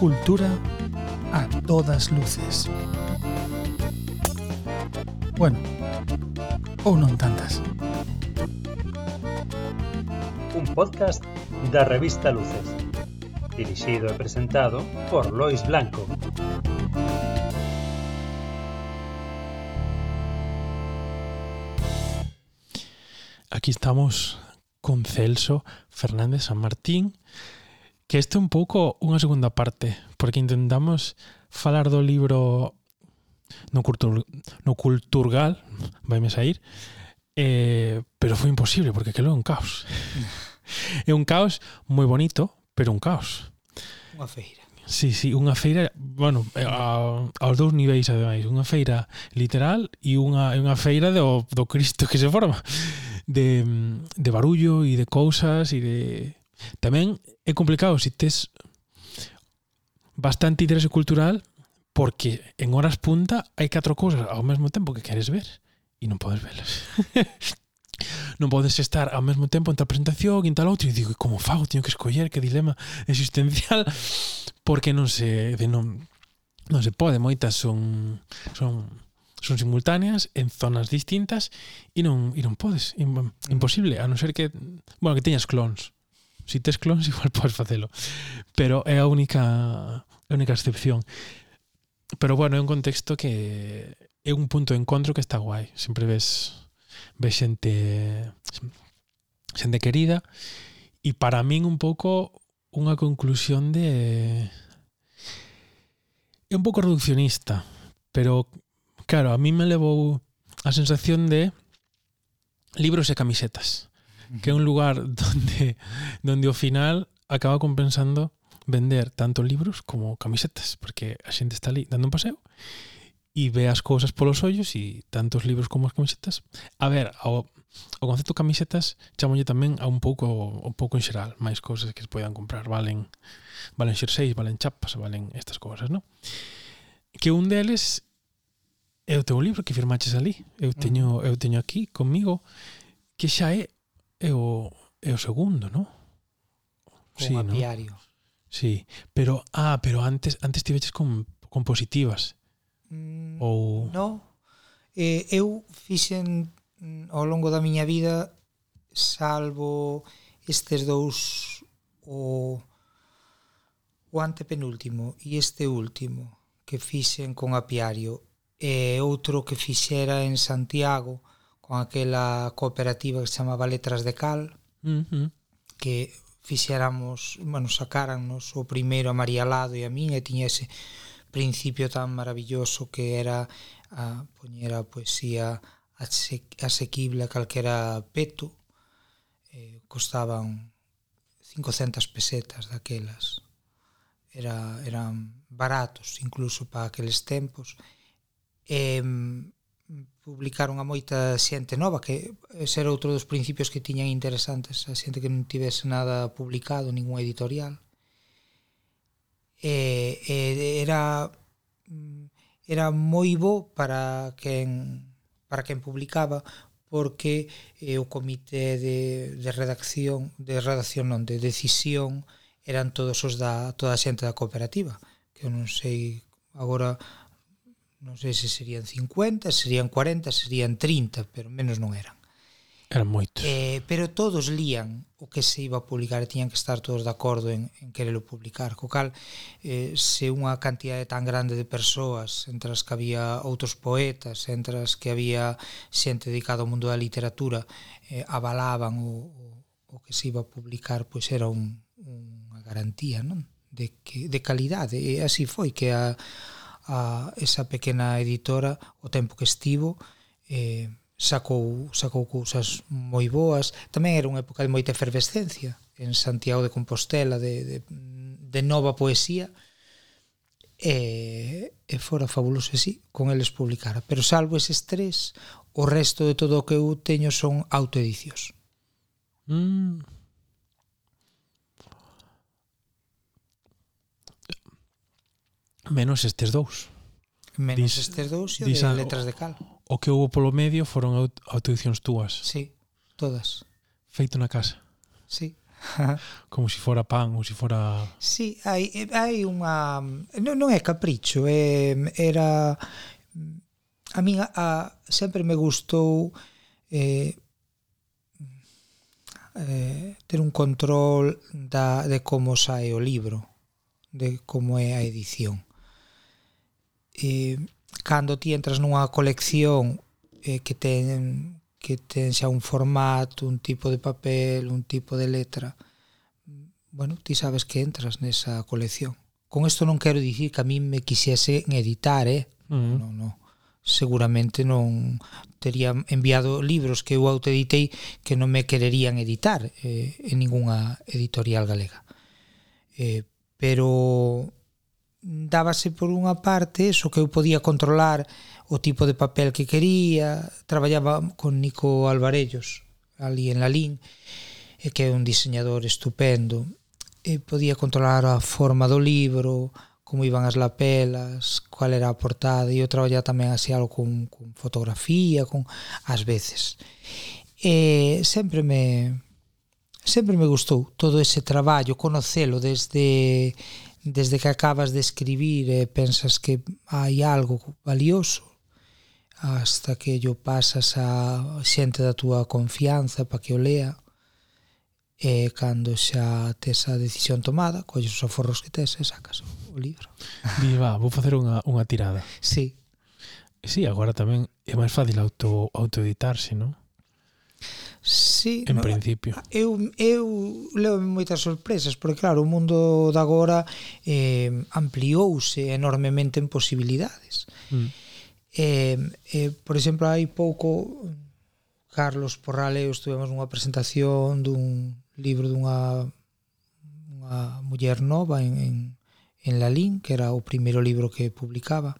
Cultura a todas luces. Bueno, ou non tantas. Un podcast da revista Luces. Dirixido e presentado por Lois Blanco. aquí estamos con Celso Fernández San Martín, que este é un pouco unha segunda parte, porque intentamos falar do libro no, cultur, no culturgal, vaime sair, eh, pero foi imposible, porque aquilo é un caos. é un caos moi bonito, pero un caos. Unha feira. Sí, sí, unha feira, bueno, eh, a, aos dous niveis ademais, unha feira literal e unha, unha feira do, do Cristo que se forma de, de barullo e de cousas e de... Tamén é complicado se tes bastante interese cultural porque en horas punta hai catro cousas ao mesmo tempo que queres ver e non podes velas. non podes estar ao mesmo tempo en tal presentación e en tal outro e digo, como fago? Teño que escoller que dilema existencial porque non se de non non se pode, moitas son son son simultáneas en zonas distintas e non, e non podes, mm. imposible, a non ser que, bueno, que teñas clones. Si tes clones igual podes facelo, pero é a única a única excepción. Pero bueno, é un contexto que é un punto de encontro que está guai. Sempre ves ves xente xente querida e para min un pouco unha conclusión de é un pouco reduccionista, pero Claro, a mí me levou a sensación de libros e camisetas, que é un lugar donde donde ao final acaba compensando vender tanto libros como camisetas, porque a xente está ali dando un paseo e ve as cousas polos ollos e tantos libros como as camisetas. A ver, ao, o concepto camisetas chamolle tamén a un pouco un pouco en xeral, máis cousas que se poidan comprar, valen valen xerseis, valen chapas, valen estas cousas, non? Que un deles é o teu um libro que firmaches ali. Eu teño, eu teño aquí comigo que xa é, é o, é o segundo, ¿no? Con sí, apiario. No? Sí, pero ah, pero antes antes tiveches con con positivas. Mm, Ou No. Eh, eu fixen ao longo da miña vida salvo estes dous o o antepenúltimo e este último que fixen con apiario e outro que fixera en Santiago con aquela cooperativa que se chamaba Letras de Cal uh -huh. que fixéramos, bueno, sacárannos o primeiro a María Lado e a min e tiña ese principio tan maravilloso que era a poñer a poesía asequible a calquera peto eh, costaban 500 pesetas daquelas era, eran baratos incluso para aqueles tempos eh, publicaron a moita xente nova que ese era outro dos principios que tiñan interesantes a xente que non tivese nada publicado ningún editorial. E, e era era moi bo para quen para quen publicaba porque eh, o comité de, de redacción de redacción non, de decisión eran todos os da toda a xente da cooperativa que eu non sei agora non sei se serían 50, serían 40, serían 30, pero menos non eran. Eran moitos. Eh, pero todos lían o que se iba a publicar e tiñan que estar todos de acordo en, en querelo publicar. Co cal, eh, se unha cantidade tan grande de persoas, entre as que había outros poetas, entre as que había xente dedicada ao mundo da literatura, eh, avalaban o, o, o que se iba a publicar, pois era un, unha garantía non? De, que, de calidade. E así foi que a, a esa pequena editora o tempo que estivo eh, sacou, sacou cousas moi boas. Tamén era unha época de moita efervescencia en Santiago de Compostela de, de, de nova poesía e, e fora fabuloso e sí, con eles publicara. Pero salvo eses tres o resto de todo o que eu teño son autoedicións. Mm. Menos estes dous. Menos dis, estes dous e o de letras de cal. O que houve polo medio foron aut audicións túas. Sí, todas. Feito na casa. Sí. Como se si fora pan ou se si fora... Sí, hai, hai unha... Non, non é capricho, é, era... A min a, a, sempre me gustou eh, eh, ter un control da, de como sae o libro, de como é a edición eh, cando ti entras nunha colección eh, que ten que ten xa un formato, un tipo de papel, un tipo de letra, bueno, ti sabes que entras nesa colección. Con isto non quero dicir que a mí me quixese editar, eh? Mm. Uh -huh. Non, non. Seguramente non tería enviado libros que eu autoeditei que non me quererían editar eh, en ningunha editorial galega. Eh, pero dábase por unha parte eso que eu podía controlar o tipo de papel que quería traballaba con Nico Alvarellos ali en Lalín e que é un diseñador estupendo. E podía controlar a forma do libro como iban as lapelas cual era a portada e eu traballaba tamén así algo con, con fotografía con as veces. E sempre me sempre me gustou todo ese traballo conocelo desde desde que acabas de escribir e pensas que hai algo valioso hasta que yo pasas a xente da túa confianza para que o lea e cando xa tes a decisión tomada colles os aforros que tes e sacas o libro Viva, vou facer unha, unha tirada Si sí. Si, sí, agora tamén é máis fácil auto, autoeditarse, non? Sí, en no, principio. Eu, eu leo moitas sorpresas, porque claro, o mundo de agora eh, ampliouse enormemente en posibilidades. Mm. Eh, eh, por exemplo, hai pouco Carlos Porral e eu estuvemos nunha presentación dun libro dunha unha muller nova en, en, en Lalín, que era o primeiro libro que publicaba.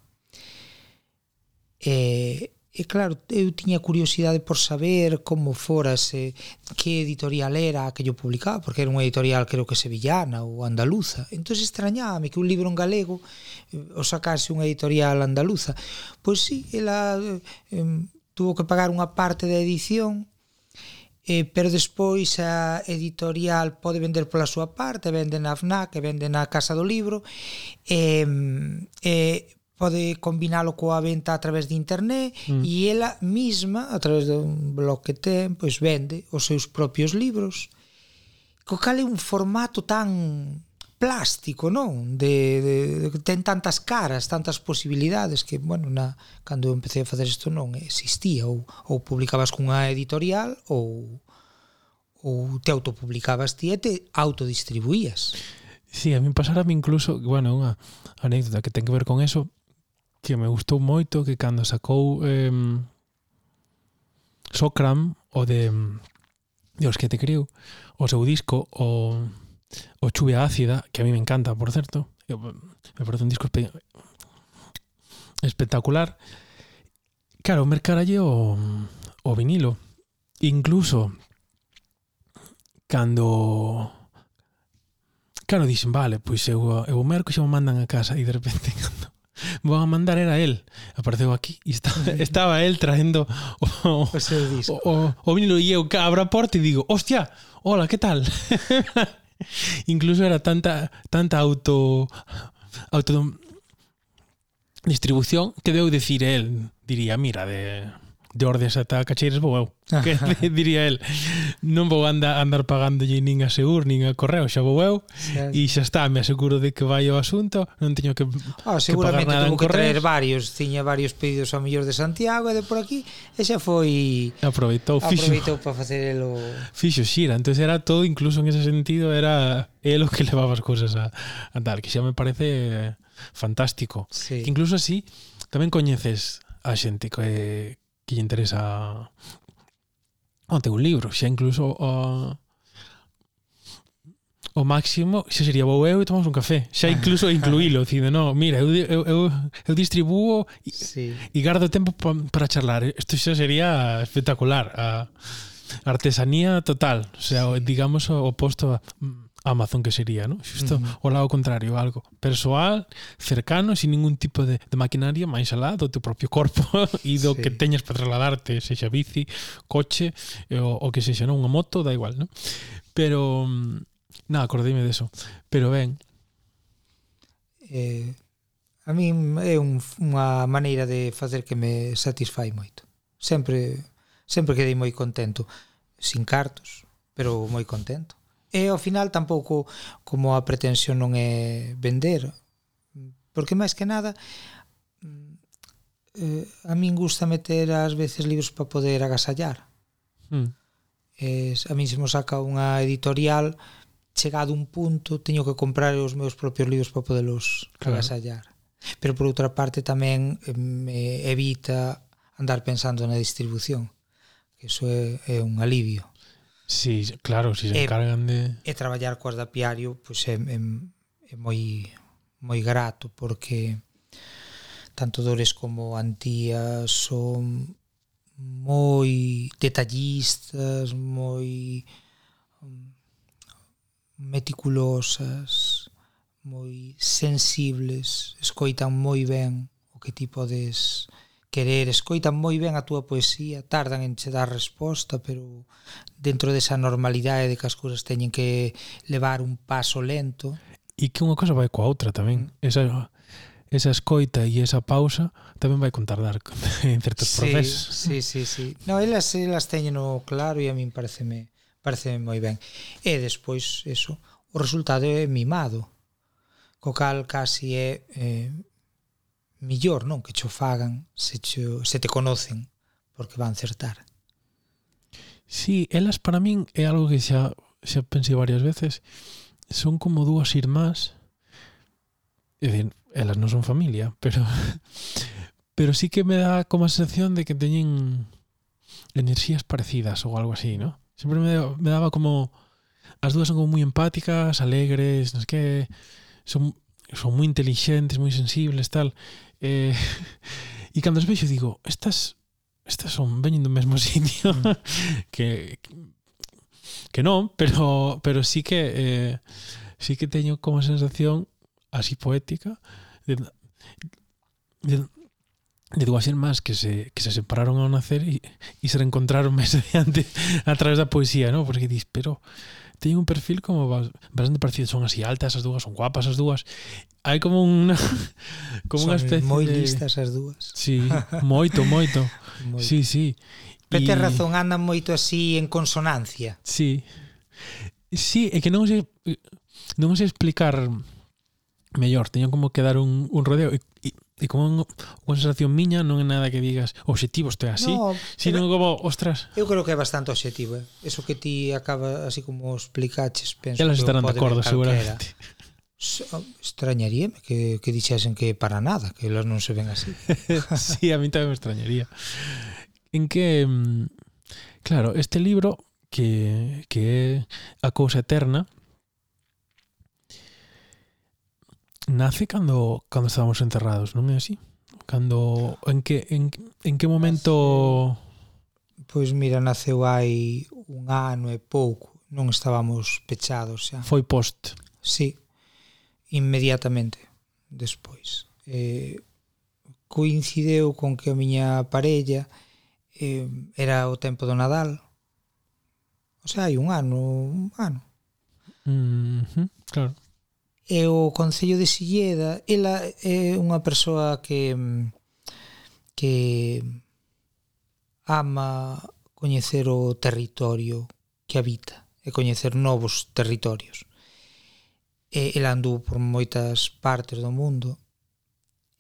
E eh, E claro, eu tiña curiosidade por saber como forase, que editorial era a que yo publicaba, porque era unha editorial creo que sevillana ou andaluza. Entón extrañábame que un libro en galego eh, o sacase unha editorial andaluza. Pois sí, ela eh, tuvo que pagar unha parte da edición eh, pero despois a editorial pode vender pola súa parte, vende na FNAC, vende na Casa do Libro, eh, eh, pode combinalo coa venta a través de internet mm. e ela mesma, a través dun blog que ten, pois vende os seus propios libros. Co cal é un formato tan plástico, non? De, de, de ten tantas caras, tantas posibilidades que, bueno, na cando eu empecé a facer isto non existía ou ou publicabas cunha editorial ou ou te autopublicabas ti e te autodistribuías. Sí, a mí pasarame incluso, bueno, unha anécdota que ten que ver con eso, que me gustou moito que cando sacou eh, Socram o de Dios que te criou o seu disco o, o Chuvia Ácida que a mí me encanta, por certo me parece un disco espe espectacular. Claro, mercaralle o, o vinilo. Incluso cando Claro, dixen, vale, pois eu, eu merco xa me mandan a casa e de repente cando, Vou a mandar era el. Apareceu aquí e estaba, estaba el traendo o, o seu disco. O, o, o vinilo e eu abro a porta e digo, "Hostia, hola, que tal?" Incluso era tanta tanta auto auto distribución que deu decir el, diría, mira, de de ordes ata Cacheiras vou eu que diría el? Non vou andar, andar pagando nin a Segur nin a Correo xa vou eu e xa está me aseguro de que vai o asunto non teño que, ah, seguramente que pagar nada tuvo que traer varios tiña varios pedidos ao mellor de Santiago e de por aquí e xa foi aproveitou, fixo, aproveitou para facer el o... fixo xira entonces era todo incluso en ese sentido era el o que levaba as cousas a, a andar que xa me parece fantástico. Sí. que incluso así tamén coñeces a xente que, que lle interesa o teu libro, xa incluso o, o máximo xa sería vou eu e tomamos un café xa incluso incluílo dicindo no, mira, eu, eu, eu, eu distribuo e, sí. e gardo tempo pa, para charlar isto xa sería espectacular a artesanía total o sea, sí. digamos o oposto a mm, Amazon que sería, ¿no? Xusto uh -huh. o lado contrario, algo persoal, cercano, sin ningún tipo de, de maquinaria, máis alá do teu propio corpo e do sí. que teñas para trasladarte, sexa bici, coche eh, o, o que sexa, non? Unha moto, da igual, ¿no? Pero, mm, nada, acordeime deso. Pero ben... Eh, a min é un, unha maneira de facer que me satisfai moito. Sempre sempre quedei moi contento, sin cartos, pero moi contento. E ao final tampouco como a pretensión non é vender, porque máis que nada mm, eh, a min gusta meter ás veces libros para poder agasallar. Mm. Eh, a min se mo saca unha editorial chegado un punto teño que comprar os meus propios libros para poderlos claro. agasallar. Pero por outra parte tamén me evita andar pensando na distribución, que iso é, é un alivio. Sí, claro, si se eh, encargan de... Eh, e traballar coas da Piario pois, é, é, é moi, moi grato, porque tanto Dores como Antía son moi detallistas, moi mm, meticulosas, moi sensibles, escoitan moi ben o que ti podes querer, escoitan moi ben a túa poesía, tardan en che dar resposta, pero dentro desa normalidade de que as cousas teñen que levar un paso lento. E que unha cosa vai coa outra tamén. Mm. Esa, esa escoita e esa pausa tamén vai con tardar en certos sí, procesos. Sí, sí, sí. No, elas, elas teñen o claro e a min pareceme, pareceme moi ben. E despois, eso, o resultado é mimado. Co cal casi é eh, millor non que cho fagan se, cho, se te conocen porque van acertar. Sí, elas para min é algo que xa, xa pensei varias veces son como dúas irmás é dicir, elas non son familia pero pero sí que me dá como a sensación de que teñen enerxías parecidas ou algo así, ¿no? Sempre me, me daba como as dúas son como moi empáticas, alegres, non que son son moi intelixentes, moi sensibles, tal. Eh, e cando as vexo digo, estas estas son veñen do mesmo sitio mm. que que non, pero pero sí que eh, sí que teño como sensación así poética de, de, de dúas irmás que se, que se separaron ao nacer e, e se reencontraron meses de antes a través da poesía, ¿no? porque dis, pero teñen un perfil como bastante parecido, son así altas as dúas, son guapas as dúas. Hai como unha como unha especie moi listas as dúas. Sí, moito, moito. moito. Sí, sí. Pero e... razón, andan moito así en consonancia. Sí. Sí, é que non sei non sei explicar mellor, teño como que dar un, un rodeo e E como unha sensación miña non é nada que digas obxectivo este así, no, sino como, ostras... Eu creo que é bastante obxectivo, eh? Eso que ti acaba así como explicaches, penso Elas estarán de acordo, seguramente. So, extrañaríame que, que dixesen que para nada, que elas non se ven así. sí, a mí tamén me extrañaría. En que, mm, claro, este libro que, que é a cousa eterna, nace cando cando estábamos enterrados, non é así? Cando en que en, en que momento Pois pues mira, naceu hai un ano e pouco, non estábamos pechados xa. Foi post. Sí. Inmediatamente despois. Eh coincideu con que a miña parella eh, era o tempo do Nadal. O sea, hai un ano, un ano. Mm -hmm, claro. E o Concello de Silleda, ela é unha persoa que que ama coñecer o territorio que habita e coñecer novos territorios. E ela andou por moitas partes do mundo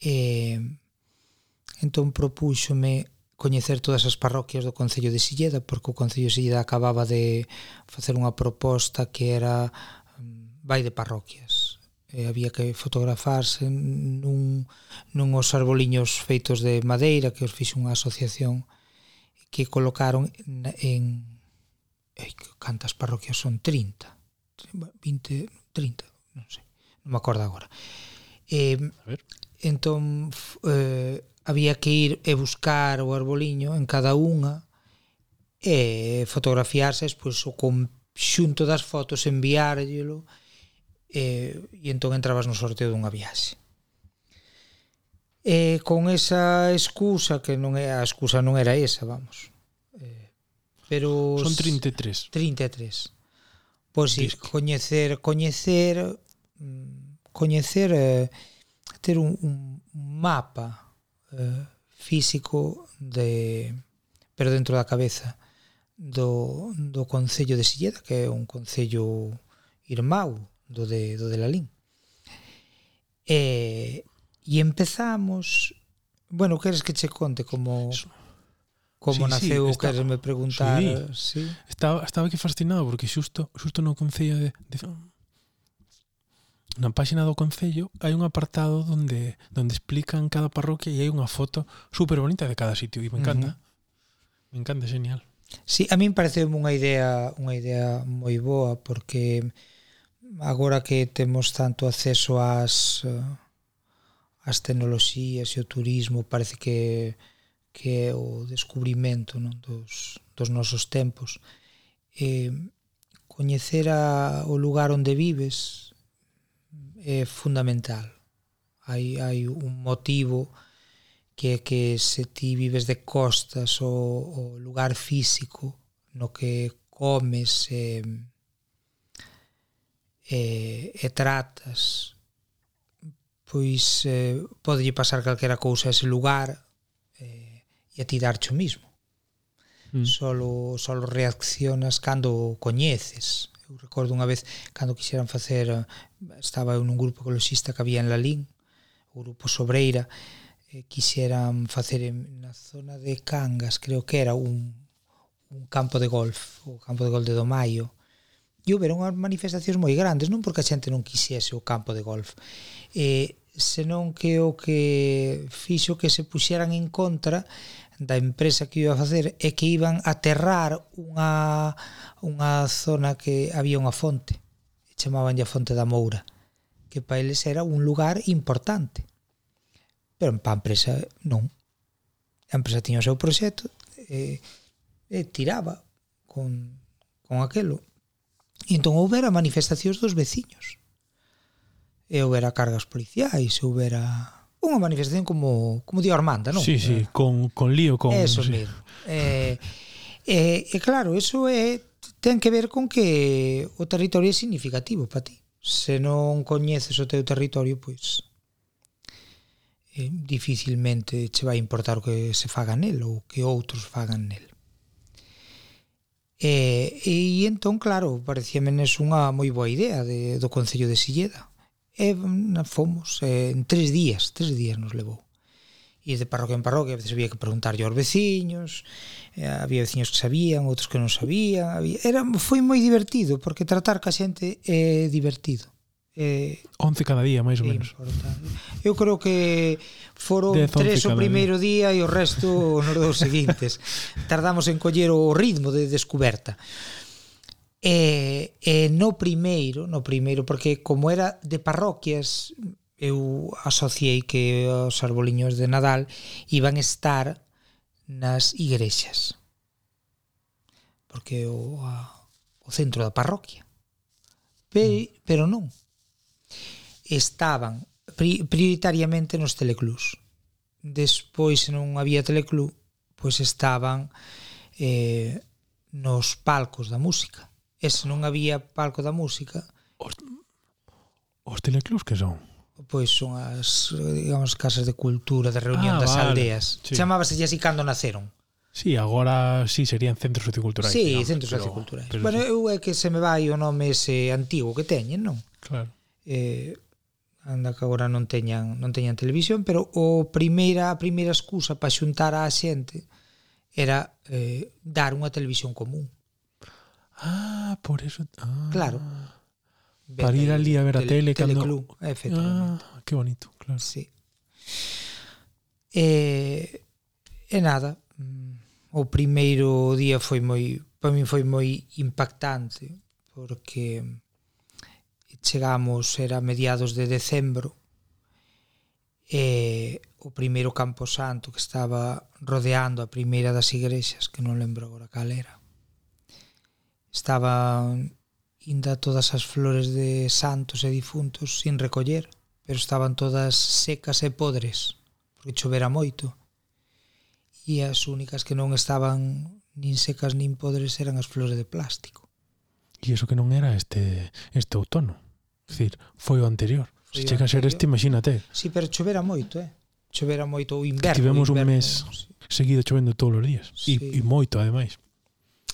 e entón propúxome coñecer todas as parroquias do Concello de Silleda, porque o Concello de Silleda acababa de facer unha proposta que era mm, vai de parroquias e había que fotografarse nun, nun os arboliños feitos de madeira que os fixe unha asociación que colocaron en, en ei, cantas parroquias son? 30 20, 30 non sei, non me acordo agora. Eh, A ver. entón eh, había que ir e buscar o arboliño en cada unha e fotografiarse pois, o conxunto das fotos enviárllelo e eh, e entón entrabas no sorteo dunha viaxe. E con esa excusa que non é a excusa non era esa, vamos. Eh, pero son 33. 33. Pois si coñecer, coñecer mm, coñecer eh, ter un, un mapa eh, físico de pero dentro da cabeza do, do Concello de Silleda, que é un concello irmão do de, do de Lalín. E, e empezamos... Bueno, queres que che conte como... Como sí, naceu, sí, queres me preguntar, sí. sí. Estaba estaba que fascinado porque xusto xusto no concello de, de na páxina do concello hai un apartado onde onde explican cada parroquia e hai unha foto super bonita de cada sitio e me encanta. Uh -huh. Me encanta, genial. Sí, a min parece unha idea unha idea moi boa porque agora que temos tanto acceso ás eh, as tecnoloxías e o turismo parece que que é o descubrimento non? Dos, dos nosos tempos eh, coñecer a, o lugar onde vives é fundamental hai, hai un motivo que é que se ti vives de costas o, o lugar físico no que comes eh, e, e tratas pois eh, podelle pasar calquera cousa a ese lugar eh, e a ti darcho o mismo. Mm. solo, solo reaccionas cando o coñeces. Eu recordo unha vez cando quixeran facer estaba eu nun grupo ecoloxista que había en Lalín o grupo Sobreira eh, quixeran facer en, na zona de Cangas creo que era un, un campo de golf o campo de golf de Domaio e houberon unhas manifestacións moi grandes, non porque a xente non quixese o campo de golf, eh, senón que o que fixo que se puxeran en contra da empresa que iba a facer é que iban a aterrar unha, unha zona que había unha fonte chamaban a fonte da Moura que para eles era un lugar importante. Pero para a empresa non. A empresa tiña o seu proxecto e, e tiraba con, con aquelo. E entón houbera manifestacións dos veciños. E houbera cargas policiais, houbera unha manifestación como como di Armanda, non? Sí, sí, eh, con con lío, con Eso sí. mesmo. Eh, eh, e claro, eso é ten que ver con que o territorio é significativo para ti. Se non coñeces o teu territorio, pois eh, dificilmente che vai importar o que se faga nel ou que outros fagan nel. E, e entón, claro, parecía menes unha moi boa idea de, do Concello de Silleda. E fomos e, en tres días, tres días nos levou. E de parroquia en parroquia, a veces había que preguntarlle aos veciños, e, había veciños que sabían, outros que non sabían. Había... Era, foi moi divertido, porque tratar ca xente é divertido. Eh, 11 cada día, máis ou menos. Importante. Eu creo que foron 10, tres o primeiro día. día e o resto nos dous seguintes. Tardamos en coller o ritmo de descuberta. E, e no primeiro, no primeiro, porque como era de parroquias, eu asociei que os arboliños de Nadal iban estar nas igrexas. Porque o, a, o centro da parroquia. Pe, mm. pero non estaban prioritariamente nos teleclubs. Despois, se non había teleclub, pois estaban eh, nos palcos da música. E se non había palco da música... Os, os teleclubs que son? Pois son as, digamos, casas de cultura, de reunión ah, das vale. aldeas. Sí. Chamábase así cando naceron. Sí, agora sí serían centros socioculturais. Sí, digamos, centros pero, socioculturais. Pero, bueno, eu é que se me vai o nome ese antigo que teñen, non? Claro. Eh, anda que agora non teñan non teñan televisión, pero o primeira a primeira excusa para xuntar a xente era eh, dar unha televisión común. Ah, por eso. Ah. Claro. Para ir ali a ver a tele, tele cando... Teleclub, efectivamente. Ah, que bonito, claro. Sí. E, e nada, mm, o primeiro día foi moi, para min foi moi impactante, porque chegamos era mediados de decembro e o primeiro campo santo que estaba rodeando a primeira das igrexas que non lembro agora cal era. Estaban inda todas as flores de santos e difuntos sin recoller pero estaban todas secas e podres porque chovera moito. E as únicas que non estaban nin secas nin podres eran as flores de plástico. E iso que non era este este outono. Dicir, foi o anterior. Foi Se chega a ser este, imagínate. Si, sí, pero chovera moito, eh? Chovera moito o inverno. Que tivemos inverno, un mes sí. seguido chovendo todos os días. Sí. E, e moito, ademais.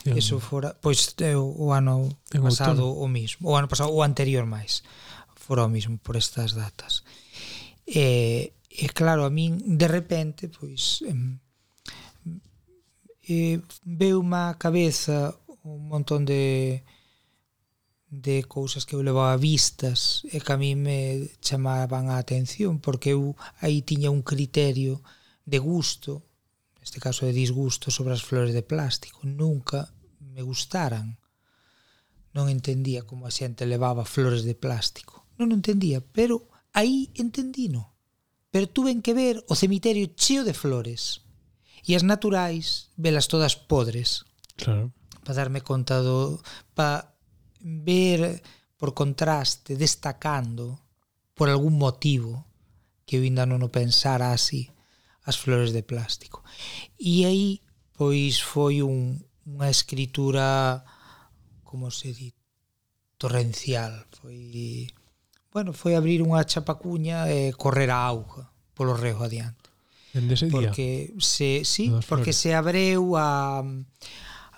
Eso fora, pois o ano en pasado o mismo, o ano pasado o anterior máis. Fora o mismo por estas datas. E, e claro, a min de repente, pois em, eh, veu má cabeza un montón de de cousas que eu levaba vistas e que a mí me chamaban a atención porque eu aí tiña un criterio de gusto neste caso de disgusto sobre as flores de plástico. Nunca me gustaran. Non entendía como a xente levaba flores de plástico. Non entendía, pero aí entendino pero tuven que ver o cemiterio cheo de flores e as naturais velas todas podres. Claro. Para darme conta do pa ver por contraste destacando por algún motivo que eu ainda non o pensara así as flores de plástico. E aí pois foi un, unha escritura como se di torrencial, foi bueno, foi abrir unha chapacuña e correr a auga polo rego adiante. Dende ese porque día. se sí, porque flores. se abreu a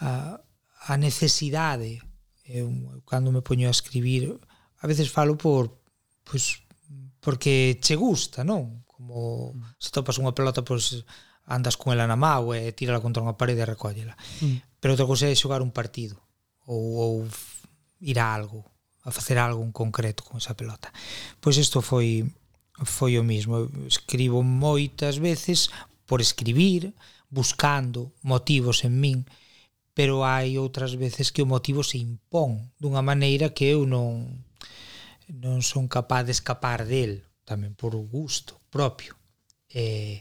a, a necesidade Eh, eu, eu cando me poño a escribir a veces falo por pois porque che gusta, non? Como mm. se topas unha pelota, pois andas con ela na mão e tírala contra unha parede e recóllela. Mm. Pero outra cousa é xogar un partido ou, ou ir a algo, a facer algo en concreto con esa pelota. Pois isto foi foi o mismo. Escribo moitas veces por escribir, buscando motivos en min pero hai outras veces que o motivo se impón dunha maneira que eu non non son capaz de escapar del, tamén por gusto propio. E,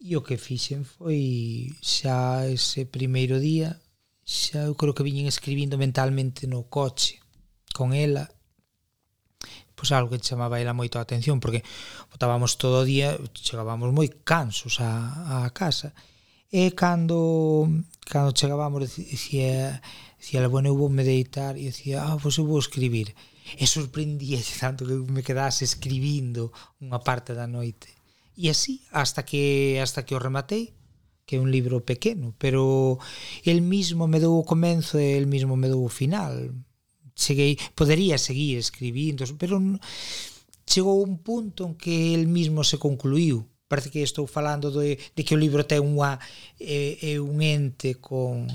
e o que fixen foi xa ese primeiro día, xa eu creo que viñen escribindo mentalmente no coche con ela, pois algo que chamaba ela moito a atención, porque botábamos todo o día, chegábamos moi cansos a, a casa, e E cando, cando chegábamos, dicía, dicía, bueno, eu vou me deitar, e dicía, ah, pois eu vou escribir. E sorprendíase tanto que me quedase escribindo unha parte da noite. E así, hasta que, hasta que o rematei, que é un libro pequeno, pero el mismo me dou o comenzo e el mismo me dou o final. Cheguei, podería seguir escribindo, pero chegou un punto en que el mismo se concluiu parece que estou falando de, de que o libro ten unha é, é un ente con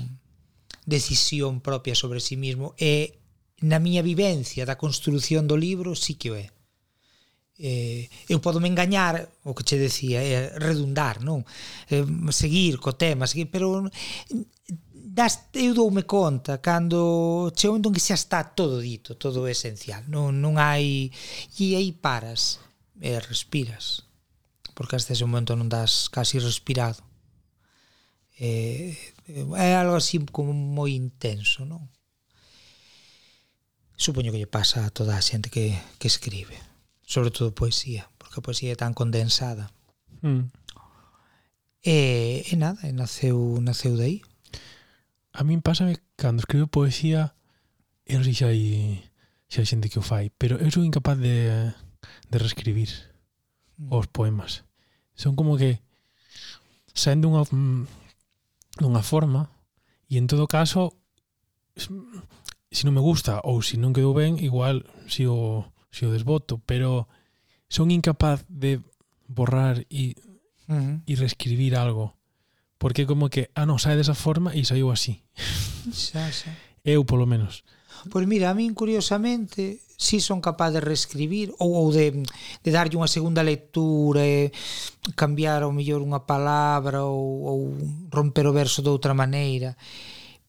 decisión propia sobre si sí mismo. E na miña vivencia da construción do libro sí que o é. Eh, eu podo me engañar o que che decía, é eh, redundar non? Eh, seguir co tema seguir, pero das, eu doume conta cando che onde que xa está todo dito todo é esencial non, non hai e aí paras eh, respiras porque hasta ese momento non das casi respirado. Eh, é algo así como moi intenso non? supoño que lle pasa a toda a xente que, que escribe sobre todo poesía porque a poesía é tan condensada. Mm. e, e nada e naceu, naceu de aí. A min pásame cando escribo poesía eu non sei xa hai, xa hai xente que o fai pero eu sou incapaz de, de reescribir mm. os poemas. Son como que saen dunha, mm, dunha forma e en todo caso se non me gusta ou se non quedou ben, igual si o, si o desboto, pero son incapaz de borrar e uh -huh. e reescribir algo. Porque como que, ah, non, sai desa forma e saiu así. Xa, xa. Eu, polo menos. Pois mira, a min curiosamente si son capaz de reescribir ou, ou de, de darlle unha segunda lectura e cambiar ao mellor unha palabra ou, ou romper o verso de outra maneira.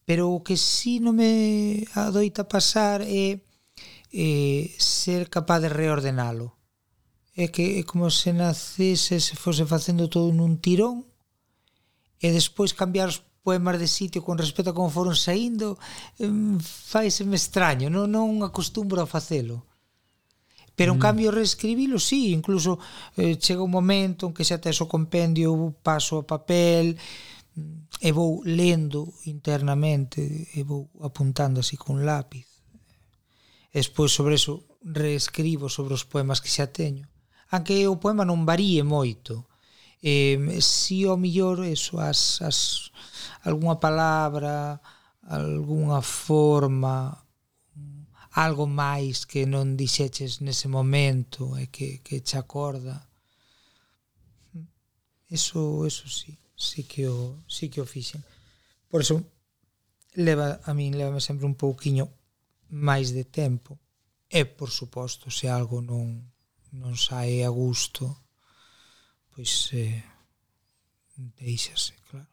Pero o que si non me adoita pasar é, é ser capaz de reordenalo. É que é como se nacese se fose facendo todo nun tirón e despois cambiar os poemas de sitio con respecto a como foron saindo, faiseme extraño, non, non acostumbro a facelo. Pero en mm. cambio reescribilo, sí, incluso eh, chega un momento en que xa tes o compendio, paso a papel, e vou lendo internamente, e vou apuntando así con lápiz. E despois sobre eso reescribo sobre os poemas que xa teño. aunque o poema non varíe moito, eh, si o millor eso, as, as, algunha palabra algunha forma algo máis que non dixeches nese momento e que, que te acorda eso, eso sí sí que o, sí que o fixen. Por eso leva a min levame sempre un pouquiño máis de tempo. E por suposto se algo non non sae a gusto pois eh, deixase, claro.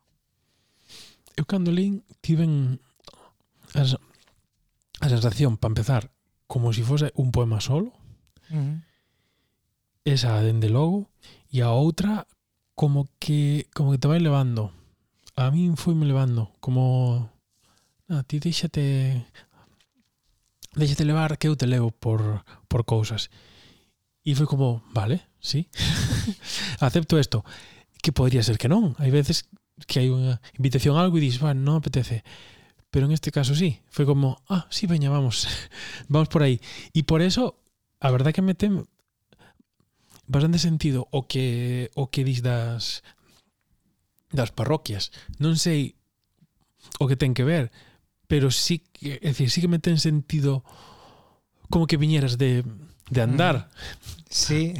Eu cando lín tiven a, a sensación, para empezar, como se si fose un poema solo, uh -huh. esa dende logo, e a outra como que como que te vai levando. A min foi me levando, como a ti deixate deixate levar que eu te levo por, por cousas. E foi como, vale, sí, acepto esto. Que podría ser que non. Hai veces que hai unha invitación a algo e dis, bueno, non apetece. Pero en este caso sí, foi como, ah, sí, veña, vamos, vamos por aí. E por eso, a verdad que me tem bastante sentido o que o que dis das das parroquias. Non sei o que ten que ver, pero sí que, é dicir, sí que me ten sentido como que viñeras de de andar. Mm. Sí.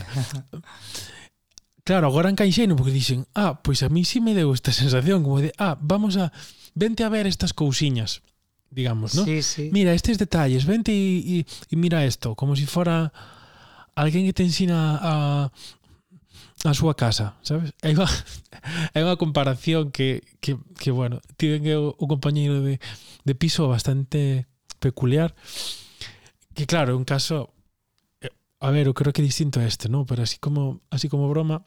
claro, agora encaixeino porque dixen, ah, pois a mí sí me deu esta sensación como de, ah, vamos a vente a ver estas cousiñas, digamos, ¿no? Sí, sí. Mira estes detalles, vente e, e, e mira isto, como se si fora alguén que te ensina a a súa casa, sabes? É unha, é unha comparación que, que, que bueno, tiven que o, o compañeiro de, de piso bastante peculiar que claro, é un caso a ver, eu creo que é distinto a este, ¿no? Pero así como así como broma,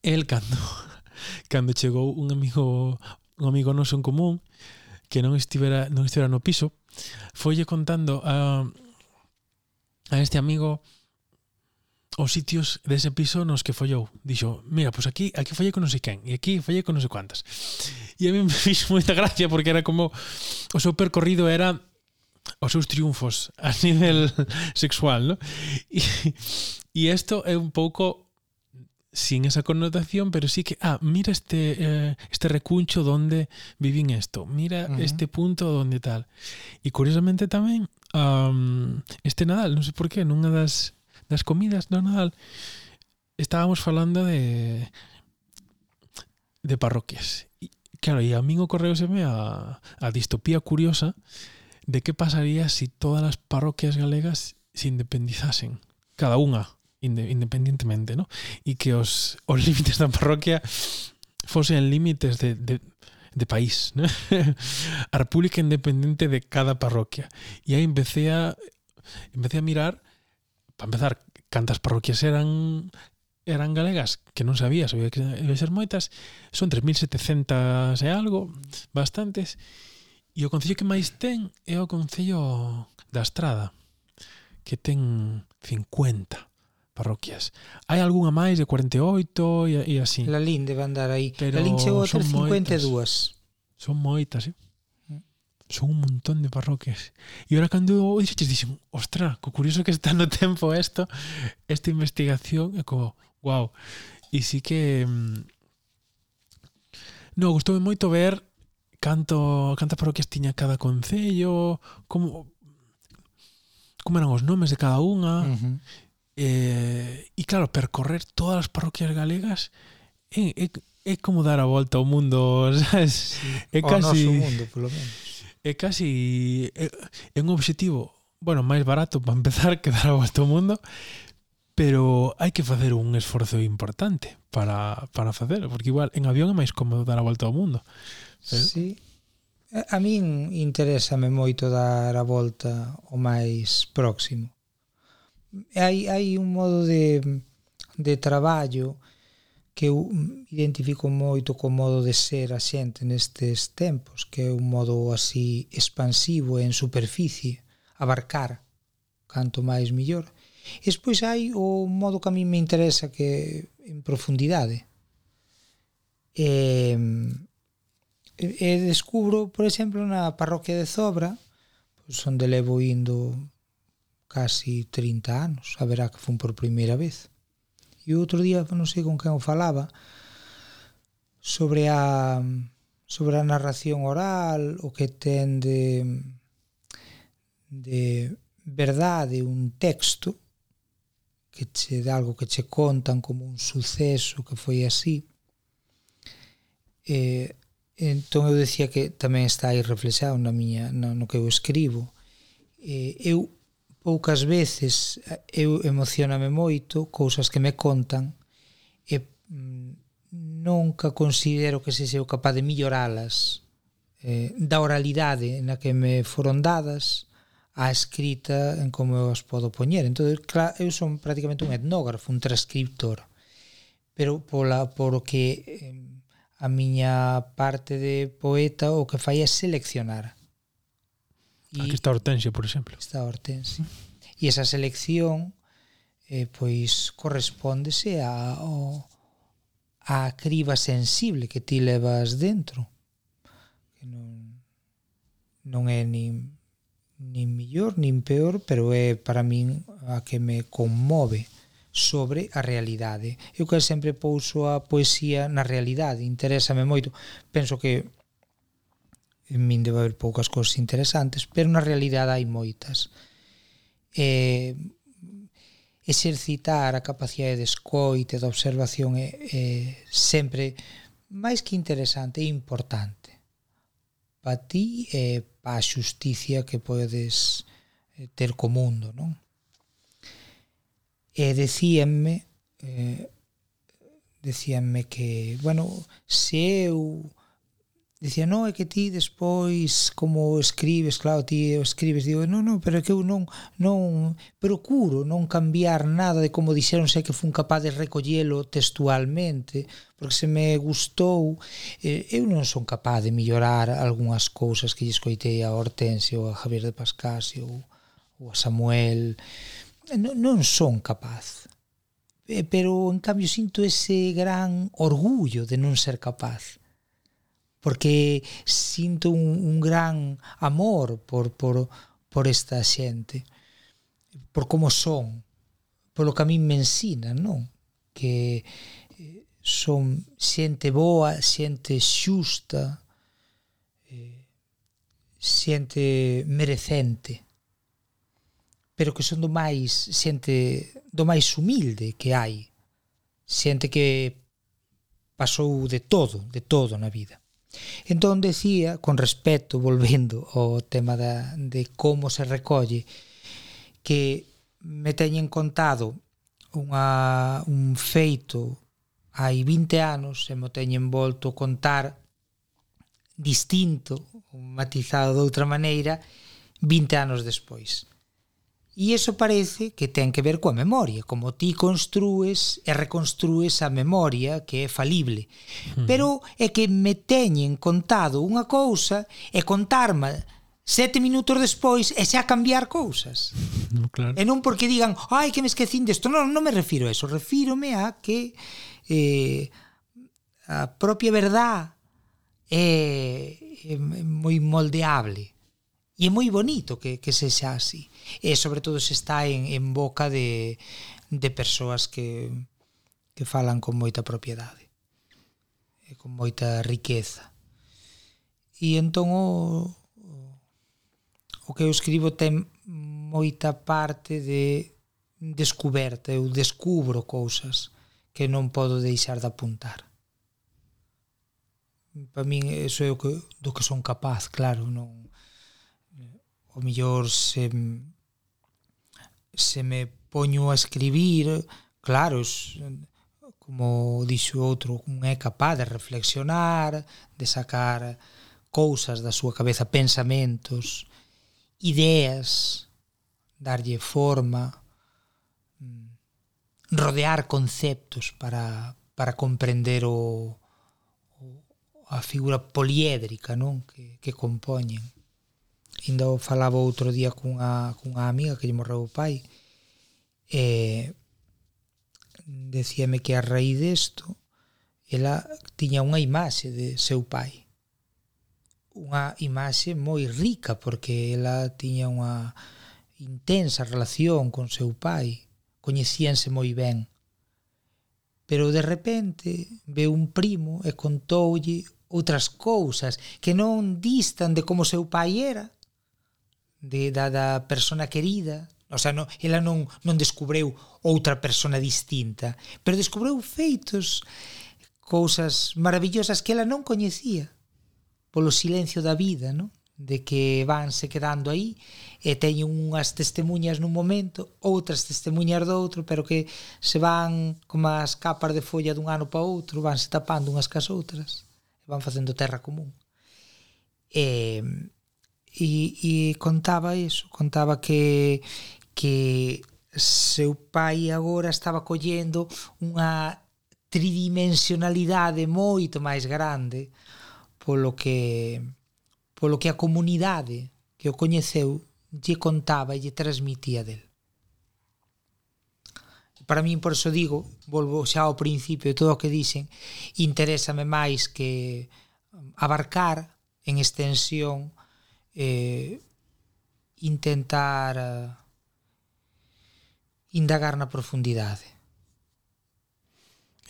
el cando cando chegou un amigo un amigo noso en común que non estivera non estivera no piso, foille contando a a este amigo os sitios dese piso nos que follou. Dixo, mira, pois pues aquí aquí follei con non sei quen e aquí follei con non sei cuantas. E a mí me fixo moita gracia porque era como o seu percorrido era os seus triunfos a nivel sexual, ¿no? E, e isto é un pouco sin esa connotación, pero sí que, ah, mira este, eh, este recuncho donde vivín esto, mira uh -huh. este punto donde tal. E curiosamente tamén, um, este Nadal, non sei por qué, nunha das, das comidas do Nadal, estábamos falando de de parroquias. E, claro, e a min ocorreuseme a, a distopía curiosa de que pasaría se si todas as parroquias galegas se independizasen, cada unha independientemente, ¿no? E que os, os límites da parroquia fosen límites de, de, de país, ¿no? a república independente de cada parroquia. E aí empecé a empecé a mirar para empezar cantas parroquias eran eran galegas, que non sabía, sabía que iban ser moitas, son 3.700 e algo, bastantes, E o concello que máis ten é o concello da Estrada, que ten 50 parroquias. Hai algunha máis de 48 e, e así. La Lin debe andar aí. Pero Lalín chegou a ter 52. Moitas. Son moitas, eh? Mm. Son un montón de parroquias. E ora cando o dixetes, dixen, ostra, co curioso que está no tempo esto, esta investigación, é como, wow. E sí que... Mm, no, gustoume moito ver canto cantas parroquias tiña cada concello, como como eran os nomes de cada unha. Uh -huh. eh, e claro, percorrer todas as parroquias galegas é, é, é como dar a volta ao mundo, sabes? Sí. É casi o mundo, polo menos. É casi é, é un obxectivo, bueno, máis barato para empezar que dar a volta ao mundo, pero hai que facer un esforzo importante para, para facer, porque igual en avión é máis cómodo dar a volta ao mundo. Pero... Sí. Eh, a min interésame moito dar a volta o máis próximo. Hai, hai un modo de, de traballo que eu identifico moito co modo de ser a xente nestes tempos, que é un modo así expansivo en superficie, abarcar canto máis mellor. E despois hai o modo que a mí me interesa que en profundidade. Eh, e, e descubro, por exemplo, na parroquia de Zobra, pois onde levo indo casi 30 anos, a verá que fun por primeira vez. E outro día, non sei con quen o falaba, sobre a sobre a narración oral, o que ten de de verdade un texto que che dá algo que che contan como un suceso que foi así. Eh, Entón eu decía que tamén está aí reflexado na miña, no, no que eu escribo. Eh, eu poucas veces eu emocioname moito cousas que me contan e mm, nunca considero que se seu capaz de melloralas. Eh, da oralidade na que me foron dadas a escrita en como eu as podo poñer. Entón, claro, eu son prácticamente un etnógrafo un transcriptor. Pero pola, por o que eh, a miña parte de poeta o que fai é seleccionar. Ah, Aquí está Hortensia, por exemplo. Está Hortensia. E esa selección eh, pois correspondese a o, a criba sensible que ti levas dentro. Que non non é nin nin mellor nin peor, pero é para min a que me conmove sobre a realidade. Eu que sempre pouso a poesía na realidade, interésame moito. Penso que en min debe haber poucas cousas interesantes, pero na realidade hai moitas. Eh, exercitar a capacidade de escoite, de observación é, é sempre máis que interesante e importante para ti eh, e para a xusticia que podes eh, ter co mundo, non? e decíanme eh, decíanme que, bueno, se eu dicía, non, é que ti despois como escribes, claro, ti escribes, digo, non, non, pero é que eu non, non procuro non cambiar nada de como dixeron, sei que fun capaz de recollelo textualmente, porque se me gustou, eh, eu non son capaz de mellorar algunhas cousas que lle escoitei a Hortensio, a Javier de Pascasio ou, ou a Samuel, Eh, non, non son capaz. Eh, pero en cambio sinto ese gran orgullo de non ser capaz porque sinto un, un gran amor por, por, por esta xente, por como son, polo que a mí me ensina non? Que eh, son xente boa, xente xusta, eh, xente merecente pero que son do máis xente do máis humilde que hai xente que pasou de todo, de todo na vida. Entón decía, con respecto, volvendo ao tema da, de como se recolle, que me teñen contado unha, un feito hai 20 anos e me teñen volto contar distinto, matizado de outra maneira, 20 anos despois. E iso parece que ten que ver coa memoria, como ti construes e reconstrues a memoria que é falible. Pero é que me teñen contado unha cousa e contarme sete minutos despois e xa cambiar cousas. No, claro. E non porque digan, ai, que me esquecín desto. Non, non me refiro a eso, refírome a que eh, a propia verdad é, é moi moldeable E é moi bonito que, que se xa así. E sobre todo se está en, en boca de, de persoas que, que falan con moita propiedade e con moita riqueza. E entón o, o que eu escribo ten moita parte de descoberta, eu descubro cousas que non podo deixar de apuntar. Para min, eso é o que, do que son capaz, claro, non o millor se se me poño a escribir, claro, es, como dixo outro, un é capaz de reflexionar, de sacar cousas da súa cabeza, pensamentos, ideas, darlle forma, mm, rodear conceptos para, para comprender o, o a figura poliédrica non que, que compoñen. Indo falaba outro día cunha, cunha amiga que lle morreu o pai e decíame que a raíz desto ela tiña unha imaxe de seu pai. Unha imaxe moi rica porque ela tiña unha intensa relación con seu pai coñecíanse moi ben. Pero de repente ve un primo e contoulle outras cousas que non distan de como seu pai era, de, da, da persona querida o sea, non, ela non, non descubreu outra persona distinta pero descubreu feitos cousas maravillosas que ela non coñecía polo silencio da vida non? de que vanse quedando aí e teñen unhas testemunhas nun momento, outras testemunhas do outro, pero que se van como as capas de folla dun ano para outro, vanse tapando unhas cas outras, e van facendo terra común. E, e, e contaba iso, contaba que que seu pai agora estaba collendo unha tridimensionalidade moito máis grande polo que polo que a comunidade que o coñeceu lle contaba e lle transmitía del. Para min, por eso digo, volvo xa ao principio, todo o que dicen, interésame máis que abarcar en extensión eh, intentar eh, indagar na profundidade.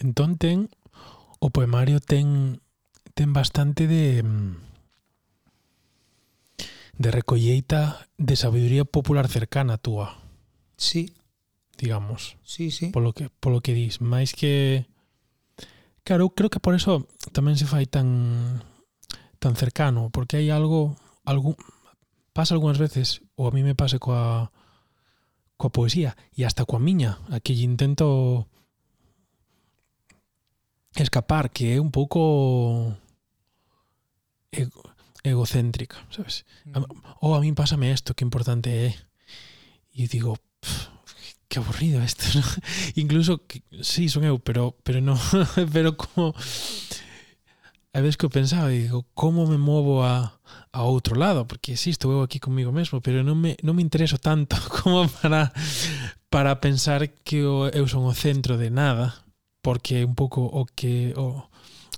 Entón ten o poemario ten ten bastante de mm, de recolleita de sabiduría popular cercana túa. Sí. Digamos. Sí, sí. Polo que polo que dis, máis que Claro, creo que por eso tamén se fai tan tan cercano, porque hai algo algún pasa algunhas veces, ou a mí me pase coa coa poesía e hasta coa miña, a que intento escapar, que é un pouco ego, egocéntrica, sabes? Mm. Ou a mí pásame isto, que importante é. E digo, pff, que aburrido isto, ¿no? Incluso, que, sí, son eu, pero, pero no, pero como a veces que eu pensaba, digo, como me movo a, a outro lado? Porque sí, estou eu aquí comigo mesmo, pero non me, non me intereso tanto como para, para pensar que eu, eu son o centro de nada, porque é un pouco o que, o,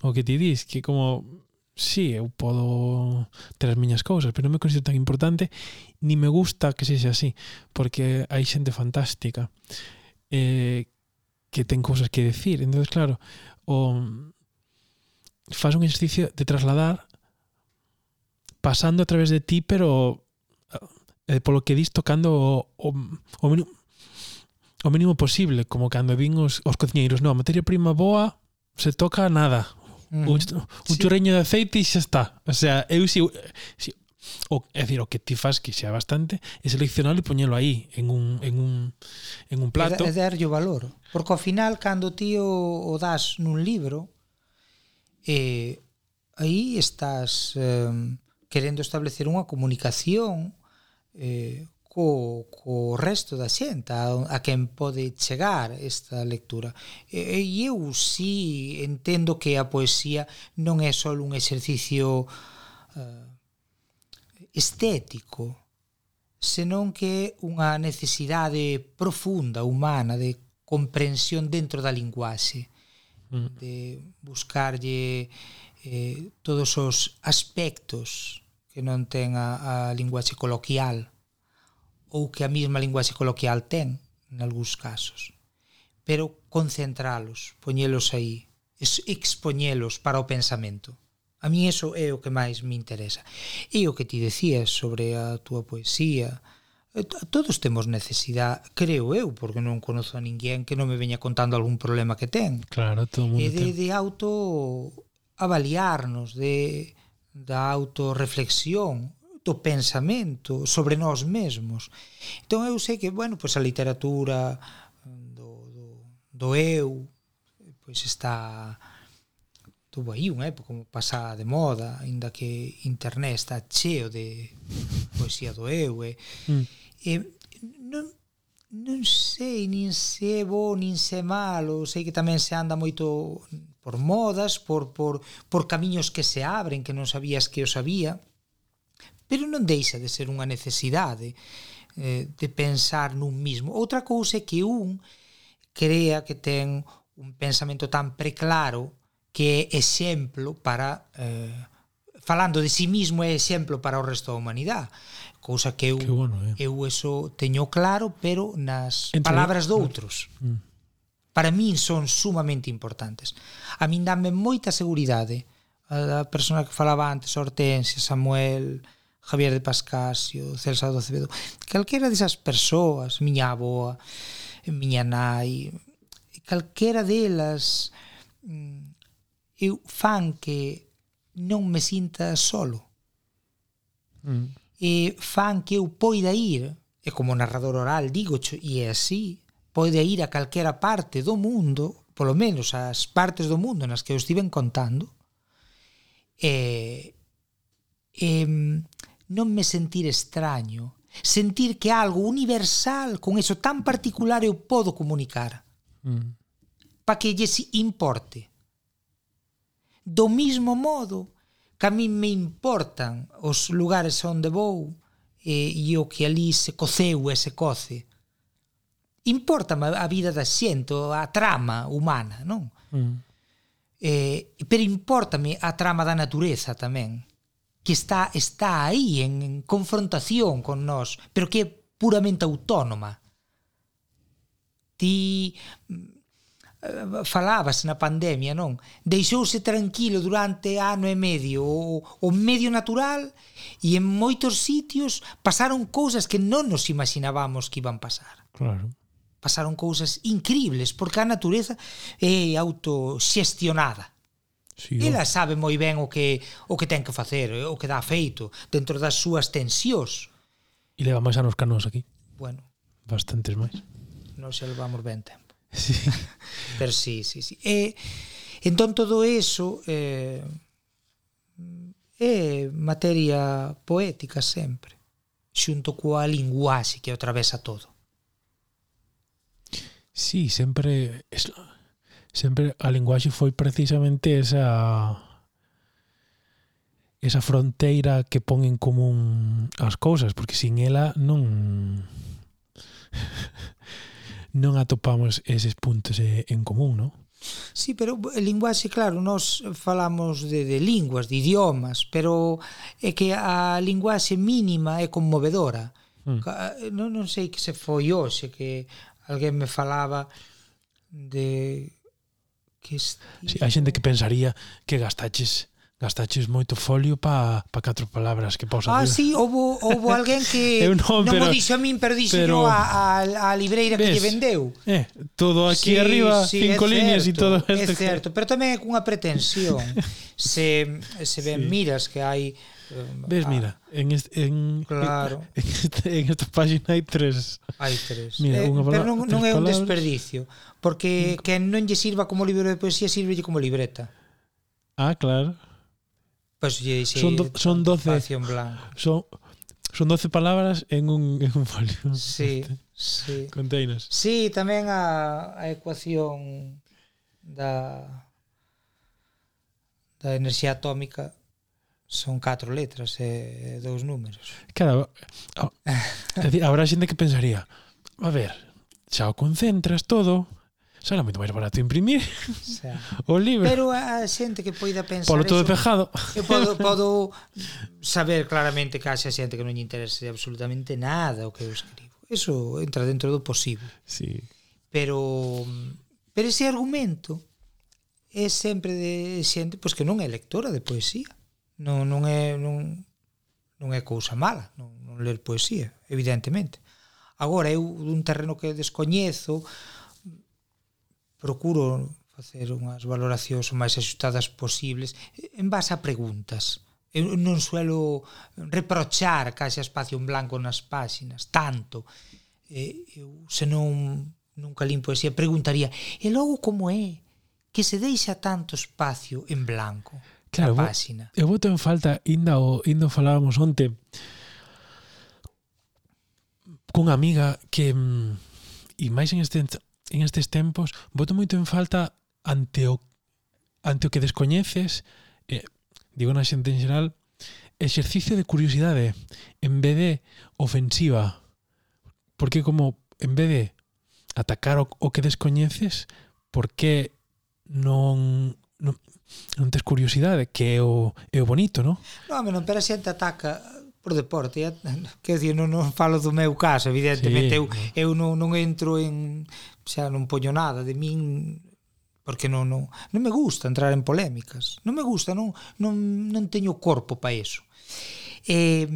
o que ti dis, que como sí, eu podo ter as miñas cousas, pero non me considero tan importante, ni me gusta que sexa así, porque hai xente fantástica eh, que ten cousas que decir. entonces claro, o faz un exercicio de trasladar pasando a través de ti, pero eh, eh, polo que dis tocando o, o, o, mínimo, o mínimo posible, como cando vin os, os cociñeiros, No, a materia prima boa se toca nada. Mm, un, un sí. chorreño de aceite e xa está. O sea, eu si, si o, é dicir, o que ti faz que xa bastante é seleccionalo e poñelo aí en un, en un, en un plato. É, é darlle o valor. Porque ao final, cando ti o, o das nun libro, eh, aí estás eh, querendo establecer unha comunicación eh, co, co resto da xente a, a quen pode chegar esta lectura. E, e eu si sí entendo que a poesía non é só un exercicio uh, estético senón que é unha necesidade profunda, humana de comprensión dentro da linguaxe mm. de buscarlle eh, todos os aspectos que non ten a, a linguaxe coloquial ou que a mesma linguaxe coloquial ten en algúns casos. Pero concentralos, poñelos aí expoñelos para o pensamento. A mí eso é o que máis me interesa. E o que ti decías sobre a túa poesía Eh, todos temos necesidade, creo eu, porque non conozo a ninguén que non me veña contando algún problema que ten. Claro, todo mundo e de, ten. de auto avaliarnos, de, da autorreflexión, do pensamento sobre nós mesmos. Entón eu sei que, bueno, pois a literatura do, do, do eu pois está tuvo aí unha época como pasada de moda, aínda que internet está cheo de poesía do eu e eh? mm e non, non sei nin se é bo nin se é malo, sei que tamén se anda moito por modas, por, por, por camiños que se abren que non sabías que os había, pero non deixa de ser unha necesidade eh, de pensar nun mismo. Outra cousa é que un crea que ten un pensamento tan preclaro que é exemplo para eh, falando de si sí mismo é exemplo para o resto da humanidade. Cousa que eu que bueno, eh? eu eso teño claro, pero nas Entre... palabras doutros. Mm. Para min son sumamente importantes. A min dame moita seguridade a persona que falaba antes, Hortensia, Samuel, Javier de Pascasio, Celsa do Acevedo, calquera desas persoas, miña aboa, miña nai, calquera delas mm, eu fan que non me sinta solo. Mm eh, fan que eu poida ir, e como narrador oral digo, e é así, poida ir a calquera parte do mundo, polo menos as partes do mundo nas que eu estiven contando, e, e non me sentir extraño, sentir que algo universal con eso tan particular eu podo comunicar. Mm. Para que lles importe. Do mismo modo que a mí me importan os lugares onde vou e, e o que ali se coceu e se coce. Importame a vida da xente, a trama humana, non? Mm. Eh, pero importame a trama da natureza tamén que está está aí en, en confrontación con nós, pero que é puramente autónoma. Ti falabas na pandemia, non? Deixouse tranquilo durante ano e medio o, o medio natural e en moitos sitios pasaron cousas que non nos imaginábamos que iban pasar. Claro. Pasaron cousas increíbles porque a natureza é autoxestionada. Sí, Ela sabe moi ben o que o que ten que facer, o que dá feito dentro das súas tensións. E leva máis anos que aquí. Bueno. Bastantes máis. Nos levamos ben tempo. Sí. Pero sí, sí, sí. E, entón todo eso eh, é materia poética sempre, xunto coa linguaxe que atravesa todo. Sí, sempre sempre a linguaxe foi precisamente esa esa fronteira que pon en común as cousas, porque sin ela non non atopamos eses puntos eh, en común, non? Sí, pero linguaxe, claro, nós falamos de, de linguas, de idiomas, pero é que a linguaxe mínima é conmovedora. Mm. Eh, non, non sei que se foi hoxe que alguén me falaba de que sí, hai xente que pensaría que gastaches gastaches moito folio pa, pa catro palabras que posa. Ah, sí, houve houve alguén que eu non, non pero, o dixo a min, pero dixo pero, a, a, a libreira ves, que lle vendeu. Eh, todo aquí sí, arriba, sí, cinco líneas e todo isto. É certo, que... pero tamén é cunha pretensión. se, se ben sí. miras que hai eh, Ves, ah, mira, en, este, en, claro. en, este, en esta página hai tres. Hai tres. Mira, eh, palabra, pero non, non é un palabras. desperdicio, porque mm. que non lle sirva como libro de poesía, sirve como libreta. Ah, claro. Pues yo sí, son, do, son 12 son, son 12 palabras en un, en un folio. Sí, sí. Containers. Sí, tamén a, a ecuación da da enerxía atómica son catro letras e dous números. Claro, oh, decir, habrá xente que pensaría, a ver, xa o concentras todo, será moito máis barato imprimir o, sea, o libro. Pero a xente que poida pensar Polo todo eso, pegado. Eu podo, podo saber claramente que haxe xente que non lle interese absolutamente nada o que eu escribo. Eso entra dentro do posible. Sí. Pero pero ese argumento é sempre de xente pois que non é lectora de poesía. Non non é non non é cousa mala, non, non ler poesía, evidentemente. Agora eu dun terreno que descoñezo, procuro facer unhas valoracións o máis axustadas posibles en base a preguntas. Eu non suelo reprochar case a espacio en blanco nas páxinas, tanto. Eu, se non nunca limpo poesía, preguntaría, e logo como é que se deixa tanto espacio en blanco claro, na páxina? Eu boto en falta, inda o indo falábamos onte, cunha amiga que, mm, e máis en este en estes tempos boto moito en falta ante o, ante o que descoñeces, eh, digo na xente en xeral, exercicio de curiosidade en vez de ofensiva. Porque como en vez de atacar o, o que descoñeces, por que non, non, non tes curiosidade, que é o, é o bonito, non? Non, me non, pero a xente ataca por deporte, eh, quer dizer, non, non falo do meu caso, evidentemente sí. eu, eu non, non entro en xa non poño nada de min porque non, non, non me gusta entrar en polémicas, non me gusta, non, non, non teño corpo para eso. Eh,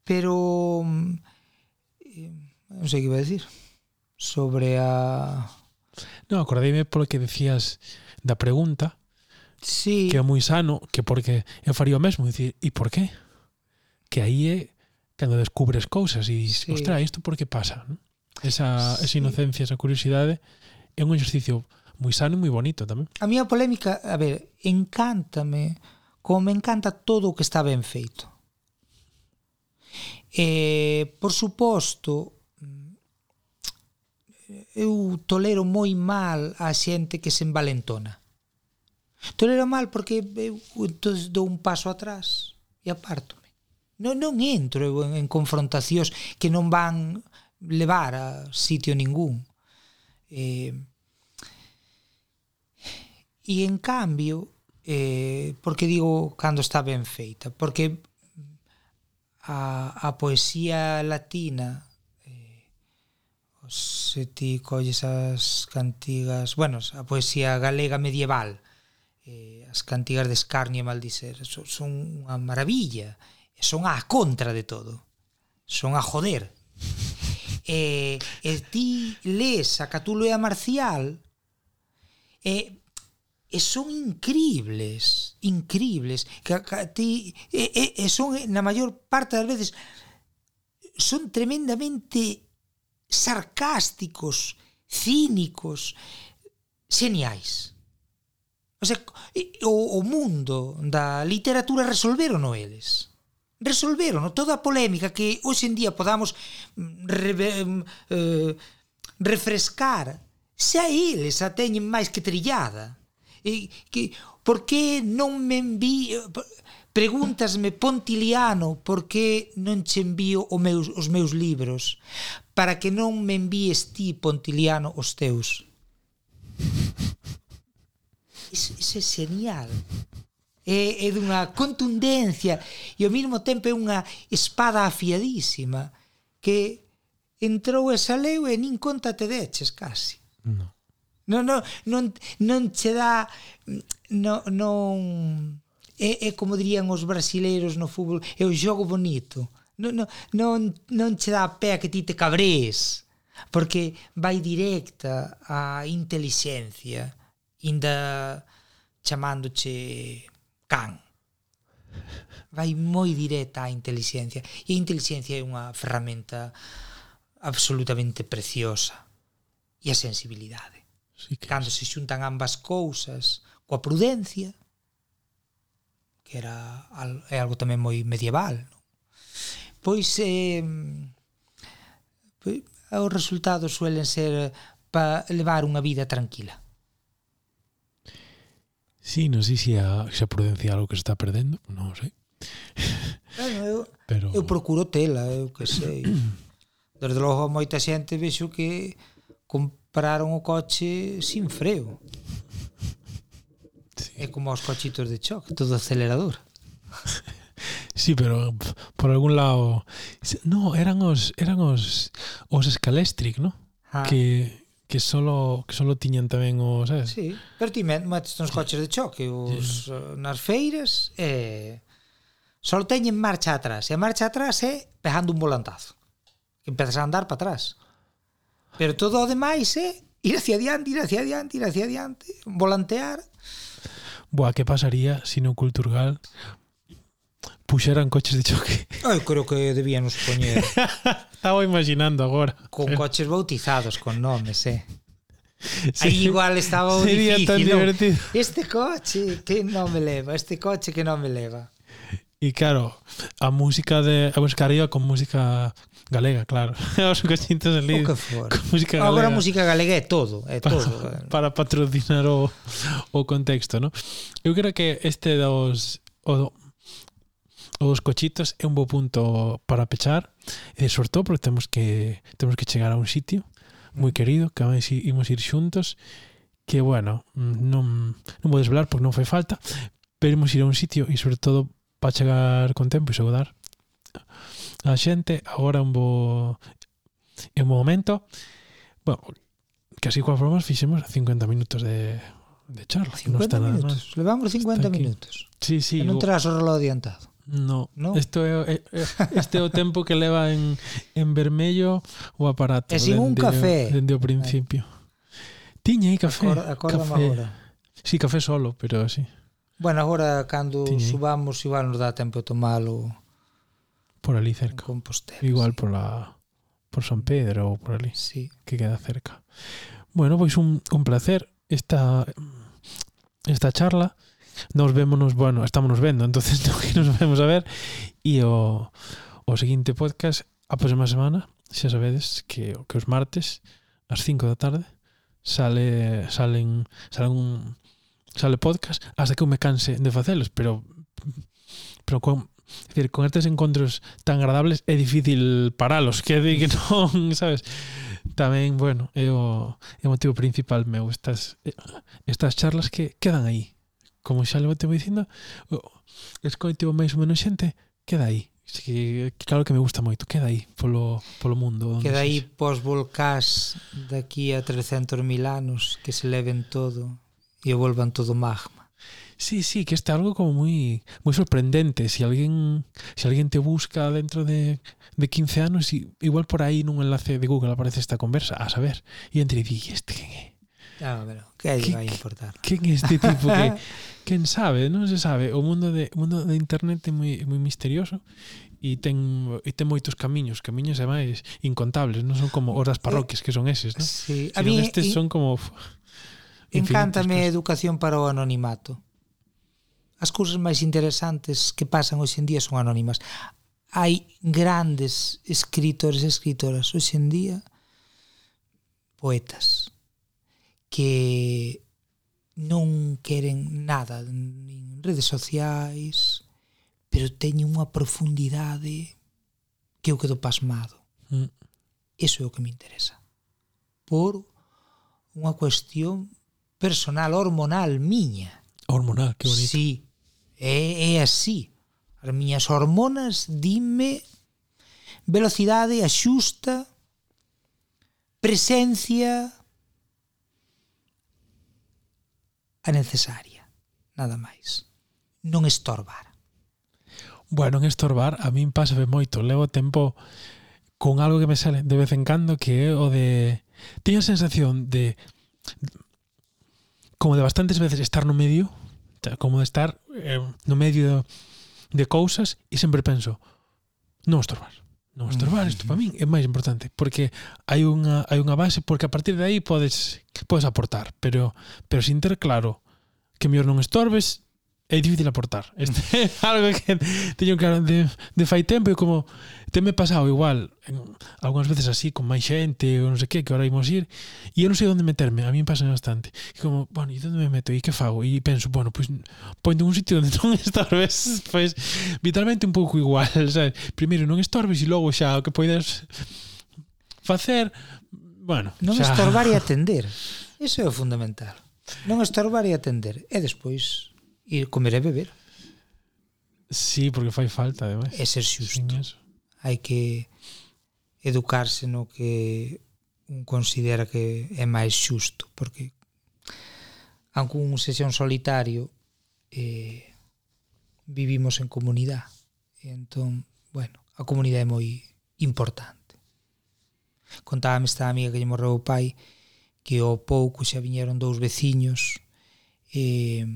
pero eh, non sei que iba a decir sobre a Non, acordeime polo que decías da pregunta sí. que é moi sano, que porque eu faría o mesmo, dicir, e por qué? Que aí é cando descubres cousas e dices, sí. ostra, isto por que pasa? Non? esa, sí. esa inocencia, esa curiosidade, é un exercicio moi sano e moi bonito tamén. A miña polémica, a ver, encántame, como me encanta todo o que está ben feito. Eh, por suposto, eu tolero moi mal a xente que se envalentona. Tolero mal porque eu entonces dou un paso atrás e apártome. Non, non entro eu en, en confrontacións que non van levar a sitio ningún. Eh, e en cambio, eh, porque digo cando está ben feita? Porque a, a poesía latina eh, se ti colles as cantigas bueno, a poesía galega medieval eh, as cantigas de escarnio e maldicer son, son unha maravilla son a contra de todo son a joder E, e ti lees a Catulo e a Marcial e, e son increíbles, increíbles, que, que ti, e, e, e son eh, na maior parte das veces son tremendamente sarcásticos, cínicos, xeniais. O sea, o, o mundo da literatura resolveron eles resolveron toda a polémica que hoxe en día podamos mm, re, mm, eh, refrescar se eles a teñen máis que trillada e, que, por que non me envío Pregúntasme, Pontiliano, por que non che envío o meus, os meus libros? Para que non me envíes ti, Pontiliano, os teus. Isso, iso é genial é, é dunha contundencia e ao mesmo tempo é unha espada afiadísima que entrou esa leu e nin conta te deches casi. No. Non, non, non, non che dá non, non é, é como dirían os brasileiros no fútbol, é o xogo bonito. Non, non, non, non che dá pé que ti te cabrees, porque vai directa á intelixencia, inda chamándoche can. Vai moi directa a inteligencia. E a inteligencia é unha ferramenta absolutamente preciosa. E a sensibilidade. Sí que Cando se xuntan ambas cousas coa prudencia, que era é algo tamén moi medieval, non? pois eh, pois, os resultados suelen ser para levar unha vida tranquila. Sí, non sei se a, se a prudencia algo que se está perdendo, non sei. Bueno, eu, Pero... eu procuro tela, eu que sei. Desde logo, moita xente vexo que compraron o coche sin freo. Sí. É como os cochitos de choque, todo acelerador. Sí, pero por algún lado, no, eran os eran os os Scalestric, ¿no? Ah. Que que solo que solo tiñan tamén o, sabes? Sí, pero ti metes nos coches de choque os yeah. Eh, nas feiras e só teñen marcha atrás e a marcha atrás é pegando un volantazo que empezas a andar para atrás pero todo o demais é ir hacia adiante, ir hacia adiante, ir hacia adiante volantear Boa, que pasaría se no Culturgal puxeran coches de choque. Eu creo que debíamos poñer. Estaba imaginando agora. Con coches bautizados, con nomes, eh. Sí. Aí igual estaba o Sería difícil, tan divertido. Este coche que non me leva, este coche que non me leva. E claro, a música de a buscaría con música galega, claro. Os cochintos ali. O que for. Con música galega. Agora a música galega é todo, é para, todo. Para patrocinar o, o contexto, ¿no? Eu creo que este dos o os cochitos é un bo punto para pechar e sobre todo porque temos que temos que chegar a un sitio moi querido que vamos imos ir xuntos que bueno non, non vou desvelar porque non foi falta pero imos ir a un sitio e sobre todo para chegar con tempo e saudar a xente. Agora un bo é un bo momento. Bueno, que así coa formas fixemos 50 minutos de, de charla 50 non está nada minutos, levamos 50 minutos. Sí, sí, sí, non terás o reloj adiantado. No, no. Isto é, eh, é, eh, este é o tempo que leva en, en vermello o aparato. E sin dende, un café. Dende o principio. Eh. aí café. Acorda, acórdame café. agora. Sí, café solo, pero así. Bueno, agora cando Tiñei. subamos igual nos dá tempo de tomalo por ali cerca. Compostela. Igual sí. por la por San Pedro ou por ali. Sí. Que queda cerca. Bueno, pois un, un placer esta esta charla. Nos vémonos, bueno, estámonos vendo, entonces no que nos vemos a ver e o, o seguinte podcast a próxima semana, xa sabedes que, que os martes ás 5 da tarde sale salen sale un sale podcast hasta que eu me canse de facelos, pero pero con Es decir, con estes encontros tan agradables é difícil paralos, que di que non, sabes? Tamén, bueno, é o, é o motivo principal meu estas, eh, estas charlas que quedan aí, como xa levo te vou dicindo, escoite o máis ou menos xente, queda aí. Que, claro que me gusta moito, queda aí polo, polo mundo. Onde Queda aí pos volcás daqui a 300.000 anos que se leven todo e o volvan todo magma. Sí, sí, que este algo como moi moi sorprendente. Si alguén si alguén te busca dentro de, de 15 anos, y igual por aí nun enlace de Google aparece esta conversa, a saber. E entre di, este quen é? Claro, pero que lle vai importar? Quen é este tipo que quen sabe, non se sabe. O mundo de o mundo de internet é moi moi misterioso e ten e ten moitos camiños, camiños e máis incontables, non son como os das eh, parroquias que son eses, non? Sí. A mí, estes son como Encántame a educación para o anonimato. As cousas máis interesantes que pasan hoxe en día son anónimas. Hai grandes escritores e escritoras hoxe en día poetas que non queren nada en redes sociais, pero teñen unha profundidade que eu quedo pasmado. Mm. Eso é o que me interesa. Por unha cuestión personal, hormonal, miña. Hormonal, que bonito. Sí, é, é así. As miñas hormonas dime velocidade, axusta, presencia, a necesaria, nada máis. Non estorbar. Bueno, en estorbar a min pásame moito, levo tempo con algo que me sale de vez en cando que é o de teño a sensación de como de bastantes veces estar no medio, como de estar eh, no medio de, de cousas e sempre penso non estorbar non estorbar, isto para min é máis importante, porque hai unha hai unha base porque a partir de aí podes podes aportar, pero pero sin ter claro que mellor non estorbes, é difícil aportar. Este é algo que teño claro de, de fai tempo e como teme pasado igual en, algunhas veces así con máis xente ou non sei que, que ahora imos ir e eu non sei onde meterme, a mí me pasa bastante e como, bueno, e onde me meto, e que fago? e penso, bueno, pois, pois pues, ponte un sitio onde non estorbes pois vitalmente un pouco igual sabes? primeiro non estorbes e logo xa o que poidas facer bueno, non xa... estorbar e atender eso é o fundamental non estorbar e atender e despois ir comer e beber. Sí, porque fai falta, ademais. É ser xusto. Hai que educarse no que un considera que é máis xusto, porque aunque un sesión solitario eh, vivimos en comunidade. E entón, bueno, a comunidade é moi importante. Contábame esta amiga que lle morreu o pai que ao pouco xa viñeron dous veciños eh,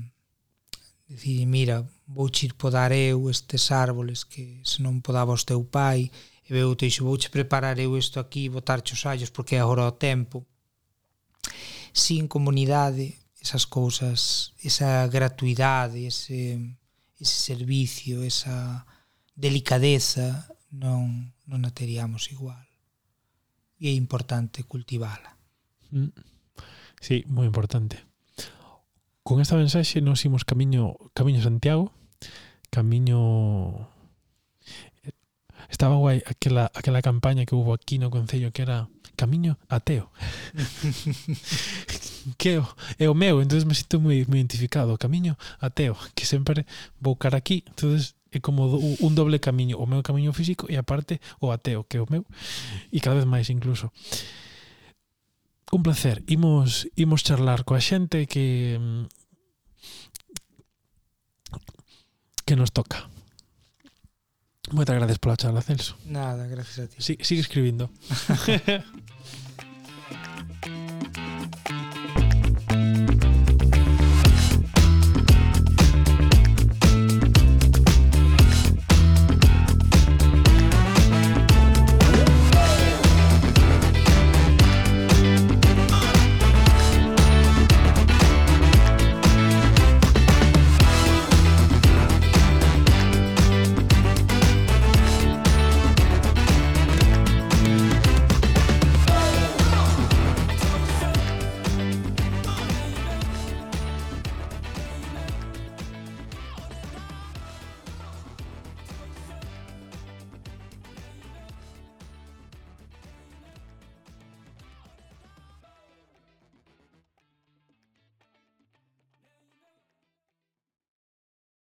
Dicir, mira, vou ir podar eu estes árboles que se non podaba os teu pai, e eu te dixo, vouche preparar eu isto aquí, botar os allos porque é agora o tempo. Sin comunidade, esas cousas, esa gratuidade, ese, ese servicio, esa delicadeza, non, non a teríamos igual. E é importante cultivala. Mm. Sí, moi importante. Con esta mensaxe nos imos camiño camiño Santiago, camiño estaba guai aquela aquela campaña que hubo aquí no concello que era Camiño ateo. que é o meu, entonces me sinto moi, moi identificado, Camiño ateo, que sempre vou cara aquí, entonces é como un doble camiño, o meu camiño físico e aparte o ateo, que é o meu, e cada vez máis incluso. Un placer. Imos imos charlar coa xente que que nos toca. Moitas gracias pola charla, Celso. Nada, gracias a ti. Sí, sigue escribindo.